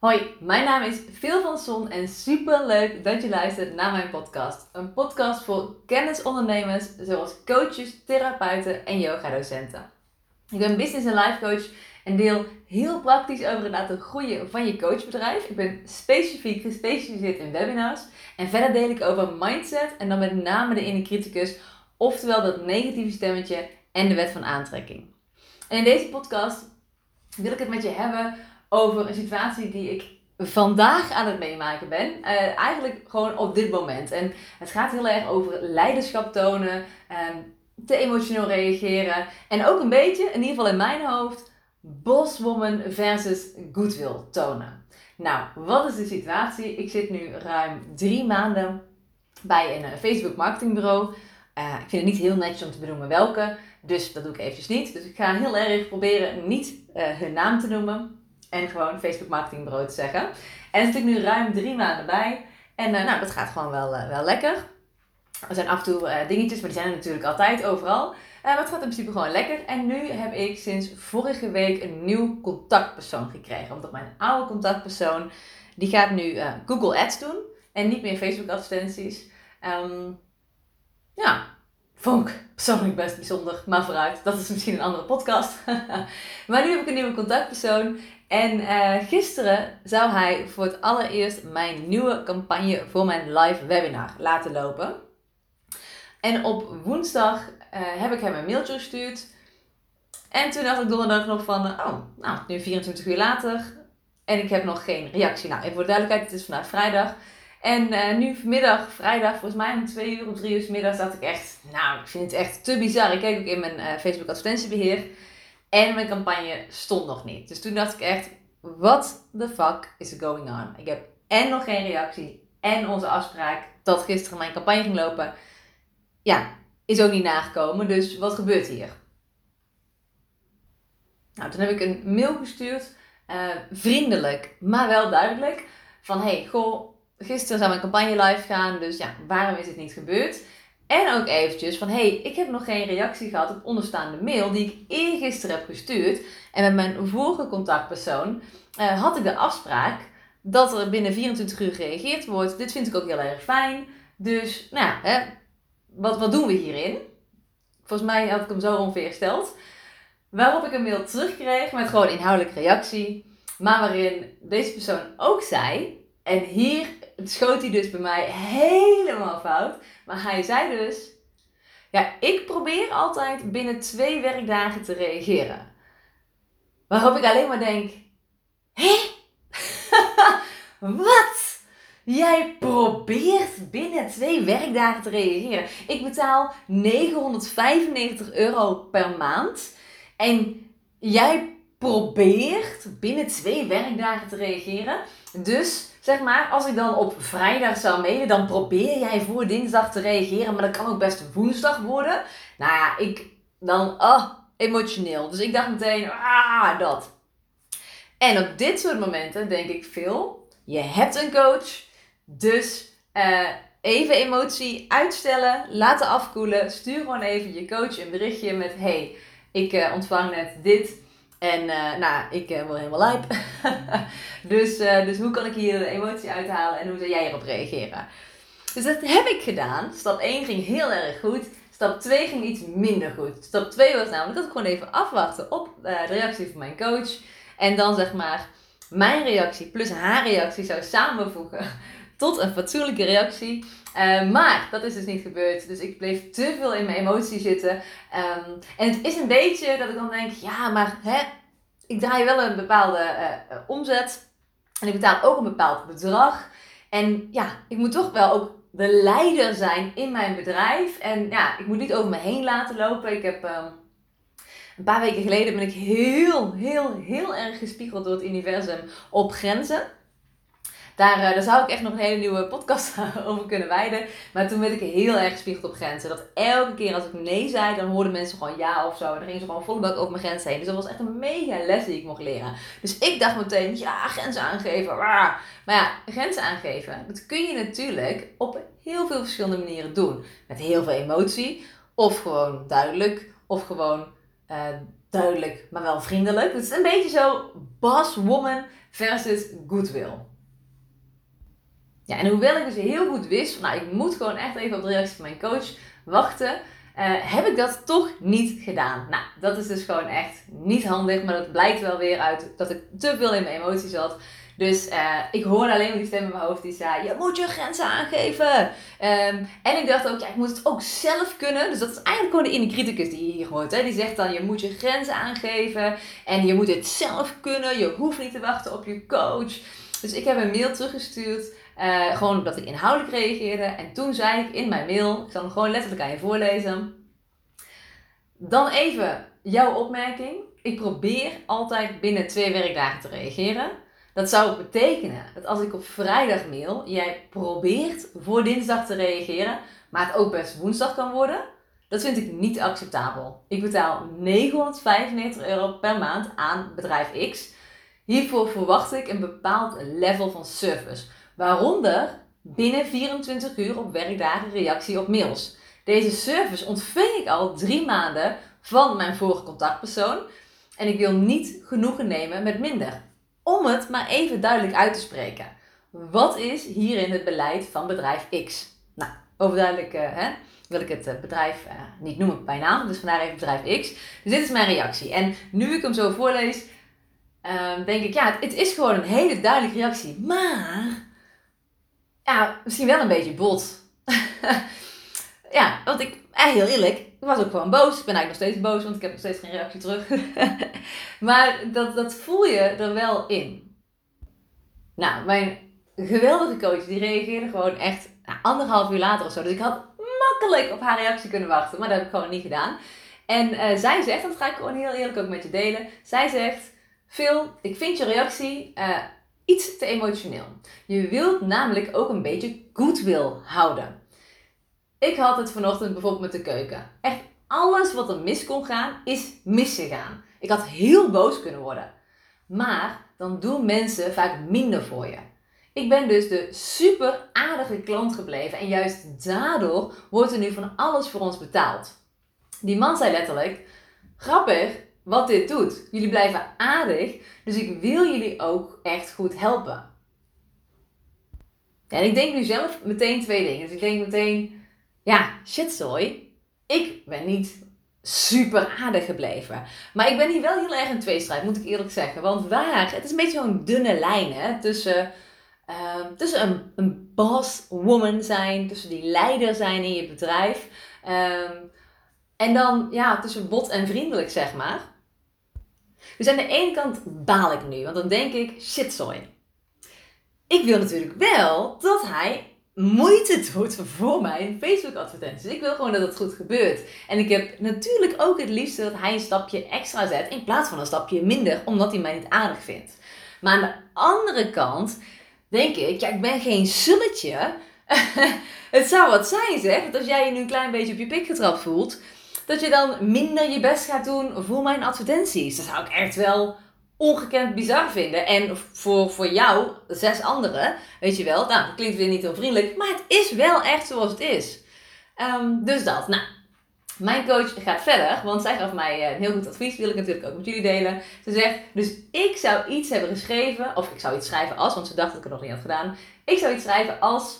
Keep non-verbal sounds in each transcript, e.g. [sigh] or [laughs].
Hoi, mijn naam is Phil van Son en super leuk dat je luistert naar mijn podcast. Een podcast voor kennisondernemers zoals coaches, therapeuten en yogadocenten. Ik ben business en life coach en deel heel praktisch over het laten groeien van je coachbedrijf. Ik ben specifiek gespecialiseerd in webinars en verder deel ik over mindset en dan met name de inner criticus, oftewel dat negatieve stemmetje en de wet van aantrekking. En in deze podcast wil ik het met je hebben over een situatie die ik vandaag aan het meemaken ben. Uh, eigenlijk gewoon op dit moment. En het gaat heel erg over leiderschap tonen, um, te emotioneel reageren. En ook een beetje, in ieder geval in mijn hoofd, bosswoman versus goodwill tonen. Nou, wat is de situatie? Ik zit nu ruim drie maanden bij een eh, Facebook marketingbureau. Uh, ik vind het niet heel netjes om te benoemen welke, dus dat doe ik eventjes niet. Dus ik ga heel erg proberen niet hun naam te noemen. En gewoon Facebook marketingbureau te zeggen. En zit ik nu ruim drie maanden bij. En uh, nou, dat gaat gewoon wel, uh, wel lekker. Er zijn af en toe uh, dingetjes, maar die zijn er natuurlijk altijd overal. maar het gaat in principe gewoon lekker. En nu heb ik sinds vorige week een nieuw contactpersoon gekregen. Omdat mijn oude contactpersoon, die gaat nu Google Ads doen. En niet meer Facebook advertenties. Um, ja, vond ik persoonlijk best bijzonder. Maar vooruit, dat is misschien een andere podcast. [laughs] maar nu heb ik een nieuwe contactpersoon. En uh, gisteren zou hij voor het allereerst mijn nieuwe campagne voor mijn live webinar laten lopen. En op woensdag uh, heb ik hem een mailtje gestuurd. En toen dacht ik donderdag nog van, oh, nou, nu 24 uur later. En ik heb nog geen reactie. Nou, even voor de duidelijkheid, het is vandaag vrijdag. En nu vanmiddag, vrijdag, volgens mij om 2 uur of 3 uur middags, dacht ik echt, nou, ik vind het echt te bizar. Ik keek ook in mijn Facebook advertentiebeheer. En mijn campagne stond nog niet. Dus toen dacht ik echt, what the fuck is going on? Ik heb en nog geen reactie en onze afspraak dat gisteren mijn campagne ging lopen, ja, is ook niet nagekomen. Dus wat gebeurt hier? Nou, toen heb ik een mail gestuurd, uh, vriendelijk, maar wel duidelijk, van hey, goh, gisteren zou mijn campagne live gaan, dus ja, waarom is het niet gebeurd? En ook eventjes van, hey, ik heb nog geen reactie gehad op onderstaande mail die ik eergisteren heb gestuurd. En met mijn vorige contactpersoon uh, had ik de afspraak dat er binnen 24 uur gereageerd wordt. Dit vind ik ook heel erg fijn. Dus, nou hè, wat, wat doen we hierin? Volgens mij had ik hem zo ongeveer gesteld. Waarop ik een mail terugkreeg met gewoon inhoudelijke reactie. Maar waarin deze persoon ook zei, en hier schoot hij dus bij mij helemaal fout. Maar hij zei dus: Ja, ik probeer altijd binnen twee werkdagen te reageren. Waarop ik alleen maar denk: Hé? [laughs] Wat? Jij probeert binnen twee werkdagen te reageren. Ik betaal 995 euro per maand. En jij probeert binnen twee werkdagen te reageren. Dus zeg maar, als ik dan op vrijdag zou mailen, dan probeer jij voor dinsdag te reageren, maar dat kan ook best woensdag worden. Nou ja, ik dan, oh, emotioneel. Dus ik dacht meteen, ah, dat. En op dit soort momenten denk ik veel, je hebt een coach, dus uh, even emotie uitstellen, laten afkoelen. Stuur gewoon even je coach een berichtje met, hey, ik uh, ontvang net dit. En uh, nou, ik uh, word helemaal lijp. [laughs] dus, uh, dus hoe kan ik hier de emotie uithalen en hoe zou jij erop reageren? Dus dat heb ik gedaan. Stap 1 ging heel erg goed. Stap 2 ging iets minder goed. Stap 2 was namelijk dat ik gewoon even afwachten op de reactie van mijn coach. En dan zeg maar mijn reactie plus haar reactie zou samenvoegen [laughs] tot een fatsoenlijke reactie. Uh, maar dat is dus niet gebeurd. Dus ik bleef te veel in mijn emotie zitten. Um, en het is een beetje dat ik dan denk: ja, maar hè, ik draai wel een bepaalde uh, omzet. En ik betaal ook een bepaald bedrag. En ja, ik moet toch wel ook de leider zijn in mijn bedrijf. En ja, ik moet niet over me heen laten lopen. Ik heb. Um, een paar weken geleden ben ik heel, heel, heel erg gespiegeld door het universum op grenzen. Daar, uh, daar zou ik echt nog een hele nieuwe podcast [laughs] over kunnen wijden. Maar toen werd ik heel erg gespiegeld op grenzen. Dat elke keer als ik nee zei, dan hoorden mensen gewoon ja of zo. En dan gingen ze gewoon volle bak over mijn grens heen. Dus dat was echt een mega les die ik mocht leren. Dus ik dacht meteen, ja, grenzen aangeven. Maar ja, grenzen aangeven, dat kun je natuurlijk op heel veel verschillende manieren doen. Met heel veel emotie. Of gewoon duidelijk. Of gewoon uh, duidelijk, maar wel vriendelijk. Het is een beetje zo boss woman versus goodwill. Ja, en hoewel ik dus heel goed wist, nou, ik moet gewoon echt even op de reactie van mijn coach wachten, uh, heb ik dat toch niet gedaan. Nou, dat is dus gewoon echt niet handig, maar dat blijkt wel weer uit dat ik te veel in mijn emoties zat. Dus uh, ik hoorde alleen maar die stem in mijn hoofd die zei: Je moet je grenzen aangeven. Um, en ik dacht ook: Ja, ik moet het ook zelf kunnen. Dus dat is eigenlijk gewoon de inner criticus die je hier hoort. Hè? Die zegt dan: Je moet je grenzen aangeven. En je moet het zelf kunnen. Je hoeft niet te wachten op je coach. Dus ik heb een mail teruggestuurd. Uh, gewoon dat ik inhoudelijk reageerde. En toen zei ik in mijn mail: Ik zal hem gewoon letterlijk aan je voorlezen. Dan even jouw opmerking. Ik probeer altijd binnen twee werkdagen te reageren. Dat zou betekenen dat als ik op vrijdag mail, jij probeert voor dinsdag te reageren, maar het ook best woensdag kan worden. Dat vind ik niet acceptabel. Ik betaal 995 euro per maand aan bedrijf X. Hiervoor verwacht ik een bepaald level van service, waaronder binnen 24 uur op werkdagen reactie op mails. Deze service ontving ik al drie maanden van mijn vorige contactpersoon en ik wil niet genoegen nemen met minder om het maar even duidelijk uit te spreken. Wat is hierin het beleid van bedrijf X? Nou, overduidelijk uh, hè, wil ik het uh, bedrijf uh, niet noemen bij naam, dus vandaar even bedrijf X. Dus dit is mijn reactie. En nu ik hem zo voorlees, ehm, denk ik, ja, het, is gewoon een hele duidelijke reactie. Maar, ja, misschien wel een beetje bot. [laughs] ja, want ik, heel eerlijk, ik was ook gewoon boos. Ik ben eigenlijk nog steeds boos, want ik heb nog steeds geen reactie terug. [laughs] maar dat, dat voel je er wel in. Nou, mijn geweldige coach die reageerde gewoon echt nou, anderhalf uur later of zo. Dus ik had makkelijk op haar reactie kunnen wachten, maar dat heb ik gewoon niet gedaan. En uh, zij zegt, en dat ga ik gewoon heel eerlijk ook met je delen. Zij zegt, Phil, ik vind je reactie uh, iets te emotioneel. Je wilt namelijk ook een beetje goodwill houden. Ik had het vanochtend bijvoorbeeld met de keuken. Echt alles wat er mis kon gaan, is misgegaan. Ik had heel boos kunnen worden. Maar dan doen mensen vaak minder voor je. Ik ben dus de super aardige klant gebleven en juist daardoor wordt er nu van alles voor ons betaald. Die man zei letterlijk: Grappig wat dit doet. Jullie blijven aardig, dus ik wil jullie ook echt goed helpen. en ik denk nu zelf meteen twee dingen. Dus ik denk meteen: ja, shitzooi. Ik ben niet super aardig gebleven. Maar ik ben hier wel heel erg in tweestrijd, moet ik eerlijk zeggen. Want waar, het is een beetje zo'n dunne lijn hè, tussen, uh, tussen een, een boss woman zijn, tussen die leider zijn in je bedrijf. Um, en dan ja, tussen bot en vriendelijk, zeg maar. Dus aan de ene kant baal ik nu, want dan denk ik, shitzooi. Ik wil natuurlijk wel dat hij moeite doet voor mijn Facebook-advertenties. Ik wil gewoon dat het goed gebeurt. En ik heb natuurlijk ook het liefst dat hij een stapje extra zet in plaats van een stapje minder, omdat hij mij niet aardig vindt. Maar aan de andere kant denk ik, ja, ik ben geen sulletje. [laughs] het zou wat zijn, zeg. Dat als jij je nu een klein beetje op je pik getrapt voelt, dat je dan minder je best gaat doen voor mijn advertenties. Dat zou ik echt wel ongekend bizar vinden. En voor, voor jou, zes anderen, weet je wel, nou, dat klinkt weer niet heel vriendelijk, maar het is wel echt zoals het is. Ehm, dus dat. Nou, mijn coach gaat verder, want zij gaf mij eh, een heel goed advies, wil ik natuurlijk ook met jullie delen. Ze zegt, dus ik zou iets hebben geschreven, of ik zou iets schrijven als, want ze dacht dat ik het nog niet had gedaan. Ik zou iets schrijven als,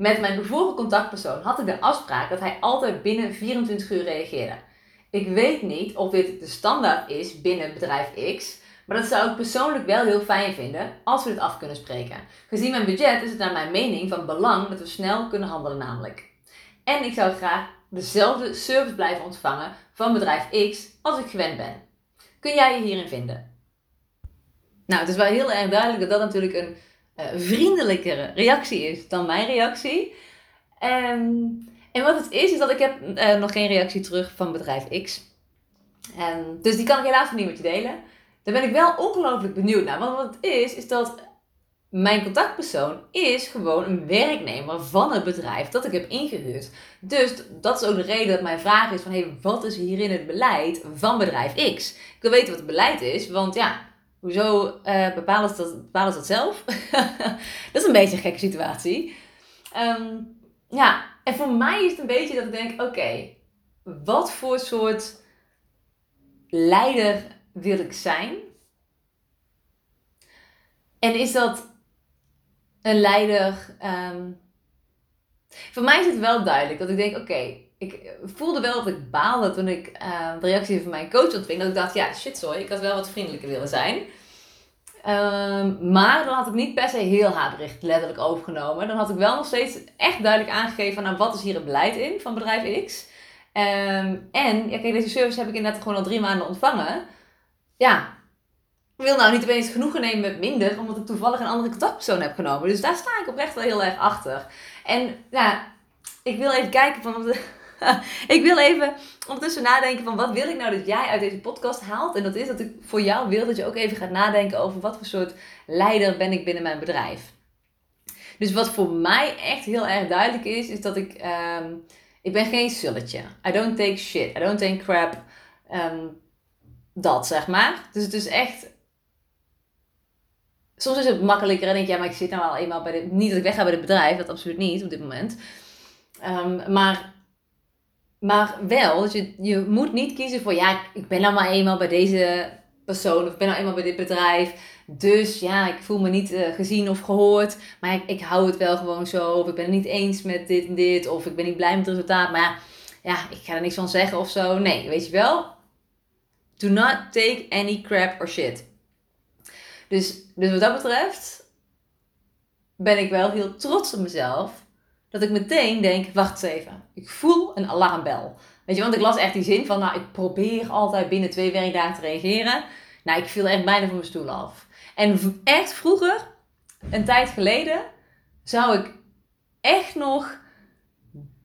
met mijn vorige contactpersoon had ik de afspraak dat hij altijd binnen 24 uur reageerde. Ik weet niet of dit de standaard is binnen bedrijf X, maar dat zou ik persoonlijk wel heel fijn vinden als we dit af kunnen spreken. Gezien mijn budget is het naar mijn mening van belang dat we snel kunnen handelen namelijk. En ik zou graag dezelfde service blijven ontvangen van bedrijf X als ik gewend ben. Kun jij je hierin vinden? Nou, het is wel heel erg duidelijk dat dat natuurlijk een vriendelijkere reactie is dan mijn reactie. En, en wat het is, is dat ik heb uh, nog geen reactie terug van bedrijf X. En, dus die kan ik helaas niet met je delen. Daar ben ik wel ongelooflijk benieuwd naar. Want wat het is, is dat mijn contactpersoon is gewoon een werknemer van het bedrijf dat ik heb ingehuurd. Dus dat is ook de reden dat mijn vraag is van, hey, wat is hierin het beleid van bedrijf X? Ik wil weten wat het beleid is, want ja, hoezo uh, bepalen, ze dat, zelf? [laughs] dat is een beetje een gekke situatie. Ehm, ja, en voor mij is het een beetje dat ik denk, oké, wat voor soort leider wil ik zijn? En is dat een leider. Um, voor mij is het wel duidelijk dat ik denk: oké, ik voelde wel dat ik baalde toen ik uh, de reactie van mijn coach ontving. Dat ik dacht: ja, shit, sorry, ik had wel wat vriendelijker willen zijn. Um, maar dan had ik niet per se heel haatbericht letterlijk overgenomen. Dan had ik wel nog steeds echt duidelijk aangegeven: nou, wat is hier het beleid in van bedrijf X? Um, en ja, kijk, deze service heb ik inderdaad gewoon al drie maanden ontvangen. Ja, ik wil nou niet opeens genoegen nemen met minder, omdat ik toevallig een andere contactpersoon heb genomen. Dus daar sta ik oprecht wel heel erg achter. En ja, ik wil even kijken van. [laughs] ik wil even ondertussen nadenken van wat wil ik nou dat jij uit deze podcast haalt. En dat is dat ik voor jou wil dat je ook even gaat nadenken over wat voor soort leider ben ik binnen mijn bedrijf. Dus wat voor mij echt heel erg duidelijk is, is dat ik. Um, ik ben geen sulletje. I don't take shit. I don't take crap. Um, dat zeg maar. Dus het is echt soms is het makkelijker en denk je, ja, maar ik zit nou al eenmaal bij de... Niet dat ik wegga bij het bedrijf, dat absoluut niet op dit moment. Um, maar, maar wel, dus je, je moet niet kiezen voor, ja, ik ben nou maar eenmaal bij deze persoon of ik ben nou eenmaal bij dit bedrijf. Dus ja, ik voel me niet uh, gezien of gehoord, maar ik, ik hou het wel gewoon zo. Of ik ben het niet eens met dit en dit, of ik ben niet blij met het resultaat. Maar ja, ja, ik ga er niks van zeggen of zo. Nee, weet je wel? Do not take any crap or shit. Dus, dus wat dat betreft ben ik wel heel trots op mezelf. Dat ik meteen denk, wacht eens even. Ik voel een alarmbel. Weet je, want ik las echt die zin van, nou, ik probeer altijd binnen twee werkdagen te reageren. Nou, ik viel echt bijna van mijn stoel af. En echt vroeger, een tijd geleden, zou ik echt nog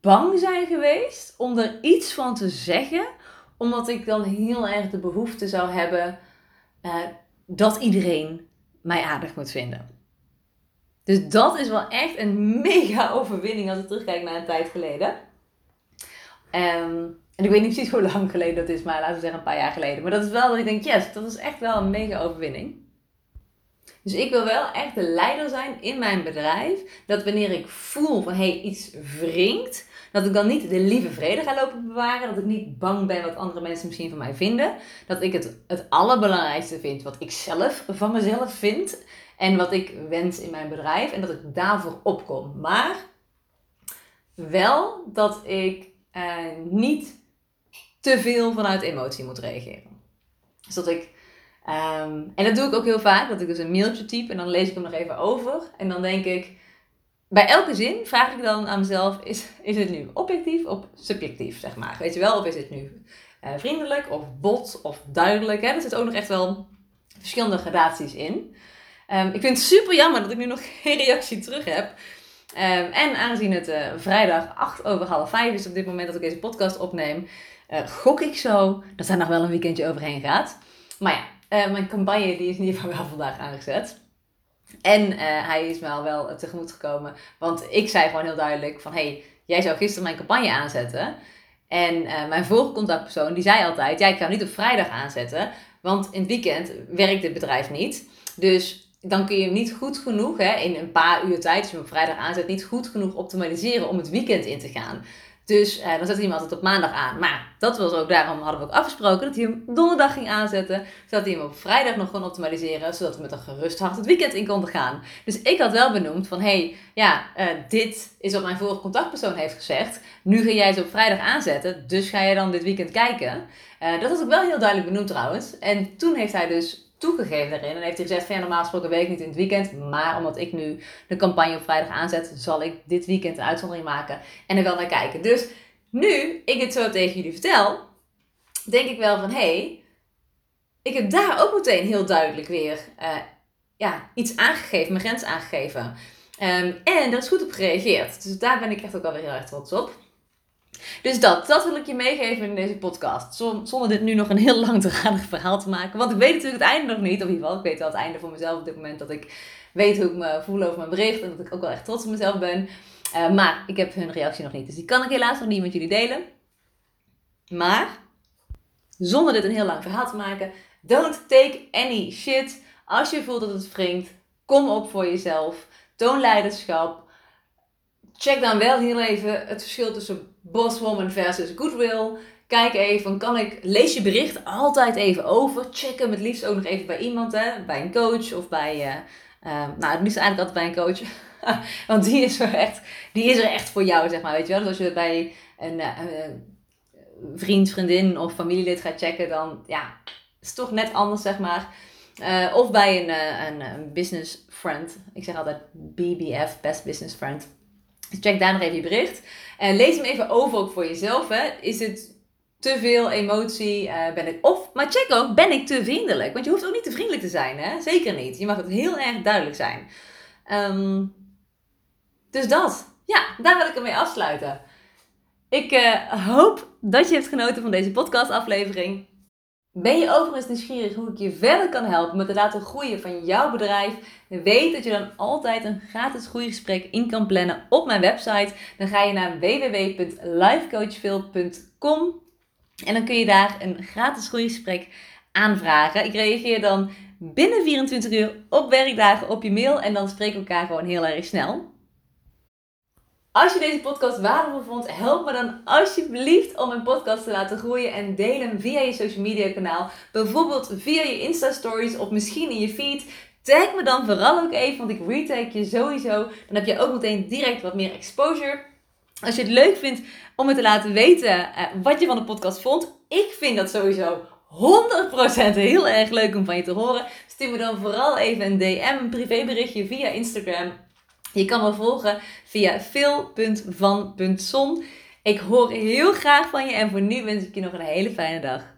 bang zijn geweest om er iets van te zeggen. Omdat ik dan heel erg de behoefte zou hebben uh, dat iedereen mij aardig moet vinden. Dus dat is wel echt een mega overwinning als ik terugkijk naar een tijd geleden. Ehm, en ik weet niet precies hoe lang geleden dat is, maar laten we zeggen een paar jaar geleden. Maar dat is wel dat ik denk, yes, dat is echt wel een mega overwinning. Dus ik wil wel echt de leider zijn in mijn bedrijf. Dat wanneer ik voel van hey, iets wringt, dat ik dan niet de lieve vrede ga lopen bewaren. Dat ik niet bang ben wat andere mensen misschien van mij vinden. Dat ik het, het allerbelangrijkste vind wat ik zelf van mezelf vind. En wat ik wens in mijn bedrijf. En dat ik daarvoor opkom. Maar wel dat ik eh, niet te veel vanuit emotie moet reageren. Dus dat ik. Ehm, en dat doe ik ook heel vaak. Dat ik dus een mailtje type en dan lees ik hem nog even over. En dan denk ik bij elke zin vraag ik dan aan mezelf: is, is het nu objectief of subjectief, zeg maar? Weet je wel, of is het nu uh, vriendelijk of bot of duidelijk? Hè? Er zitten ook nog echt wel verschillende gradaties in. Um, ik vind het super jammer dat ik nu nog [laughs] geen reactie terug heb. Um, en aangezien het uh, vrijdag 8 over half 5 is op dit moment dat ik deze podcast opneem, uh, gok ik zo dat daar nog wel een weekendje overheen gaat. Maar ja, mijn campagne die is in ieder geval wel [laughs] vandaag aangezet. En hij is me al wel tegemoet gekomen. Want ik zei gewoon heel duidelijk van... hey, jij zou gisteren mijn campagne aanzetten. En mijn vorige contactpersoon die zei altijd... ja, ik niet op vrijdag aanzetten. Want in het weekend werkt het bedrijf niet. Dus dan kun je hem niet goed genoeg... Hè, in een paar uur tijd, als je hem op vrijdag aanzet... niet goed genoeg optimaliseren om het weekend in te gaan. Dus uh, dan hij hem altijd op maandag aan. Maar dat was ook, daarom hadden we ook afgesproken dat hij hem donderdag ging aanzetten. Zodat hij hem op vrijdag nog kon optimaliseren. Zodat we met een gerust hart het weekend in konden gaan. Dus ik had wel benoemd van, hey, ja, uh, dit is wat mijn vorige contactpersoon heeft gezegd. Nu ga jij ze op vrijdag aanzetten. Dus ga jij dan dit weekend kijken. Uh, dat was ook wel heel duidelijk benoemd trouwens. En toen heeft hij dus toegegeven daarin. En heeft hij gezegd van ja, normaal gesproken weet ik niet in het weekend. Maar omdat ik nu de campagne op vrijdag aanzet, zal ik dit weekend een uitzondering maken en er wel naar kijken. Dus nu ik het zo tegen jullie vertel, denk ik wel van hé, hey, ik heb daar ook meteen heel duidelijk weer uh, ja, iets aangegeven, mijn grens aangegeven. Um, en daar is goed op gereageerd. Dus daar ben ik echt ook alweer heel erg trots op. Dus dat, dat wil ik je meegeven in deze podcast. Zonder dit nu nog een heel langdradig verhaal te maken. Want ik weet natuurlijk het einde nog niet. Of in ieder geval, ik weet wel het einde voor mezelf op dit moment. Dat ik weet hoe ik me voel over mijn bericht. En dat ik ook wel echt trots op mezelf ben. Uh, maar ik heb hun reactie nog niet. Dus die kan ik helaas nog niet met jullie delen. Maar, zonder dit een heel lang verhaal te maken. Don't take any shit. Als je voelt dat het wringt, kom op voor jezelf. Toon leiderschap. Check dan wel heel even het verschil tussen bosswoman versus goodwill. Kijk even, kan ik, lees je bericht altijd even over. Check hem het liefst ook nog even bij iemand, hè? bij een coach of bij, uh, uh, nou het liefst eigenlijk altijd bij een coach. [laughs] Want die is, er echt, die is er echt voor jou, zeg maar, weet je wel. Dus als je bij een, uh, vriend, vriendin of familielid gaat checken, dan ja, is het toch net anders, zeg maar. Of bij een, een, een, business friend. Ik zeg altijd BBF, Best Business Friend. Check daar nog even je bericht. En lees hem even over ook voor jezelf. Hè. Is het te veel emotie? Uh, ben ik of, maar check ook, ben ik te vriendelijk? Want je hoeft ook niet te vriendelijk te zijn, hè? Zeker niet. Je mag het heel erg duidelijk zijn. Um, dus dat. Ja, daar wil ik ermee afsluiten. Ik uh, hoop dat je hebt genoten van deze podcastaflevering. Ben je overigens nieuwsgierig hoe ik je verder kan helpen met het laten groeien van jouw bedrijf? Weet dat je dan altijd een gratis groeigesprek in kan plannen op mijn website. Dan ga je naar www.lifecoachphil.com en dan kun je daar een gratis groeigesprek aanvragen. Ik reageer dan binnen 24 uur op werkdagen op je mail en dan spreken we elkaar gewoon heel erg snel. Als je deze podcast waardevol vond, help me dan alsjeblieft om mijn podcast te laten groeien en deel hem via je social media kanaal. Bijvoorbeeld via je Insta stories of misschien in je feed. Tag me dan vooral ook even, want ik retag je sowieso. Dan heb je ook meteen direct wat meer exposure. Als je het leuk vindt om me te laten weten uh, wat je van de podcast vond. Ik vind dat sowieso 100% heel erg leuk om van je te horen. Stuur me dan vooral even een DM, een privéberichtje via Instagram je kan me volgen via phil.van.son. Ik hoor heel graag van je en voor nu wens ik je nog een hele fijne dag.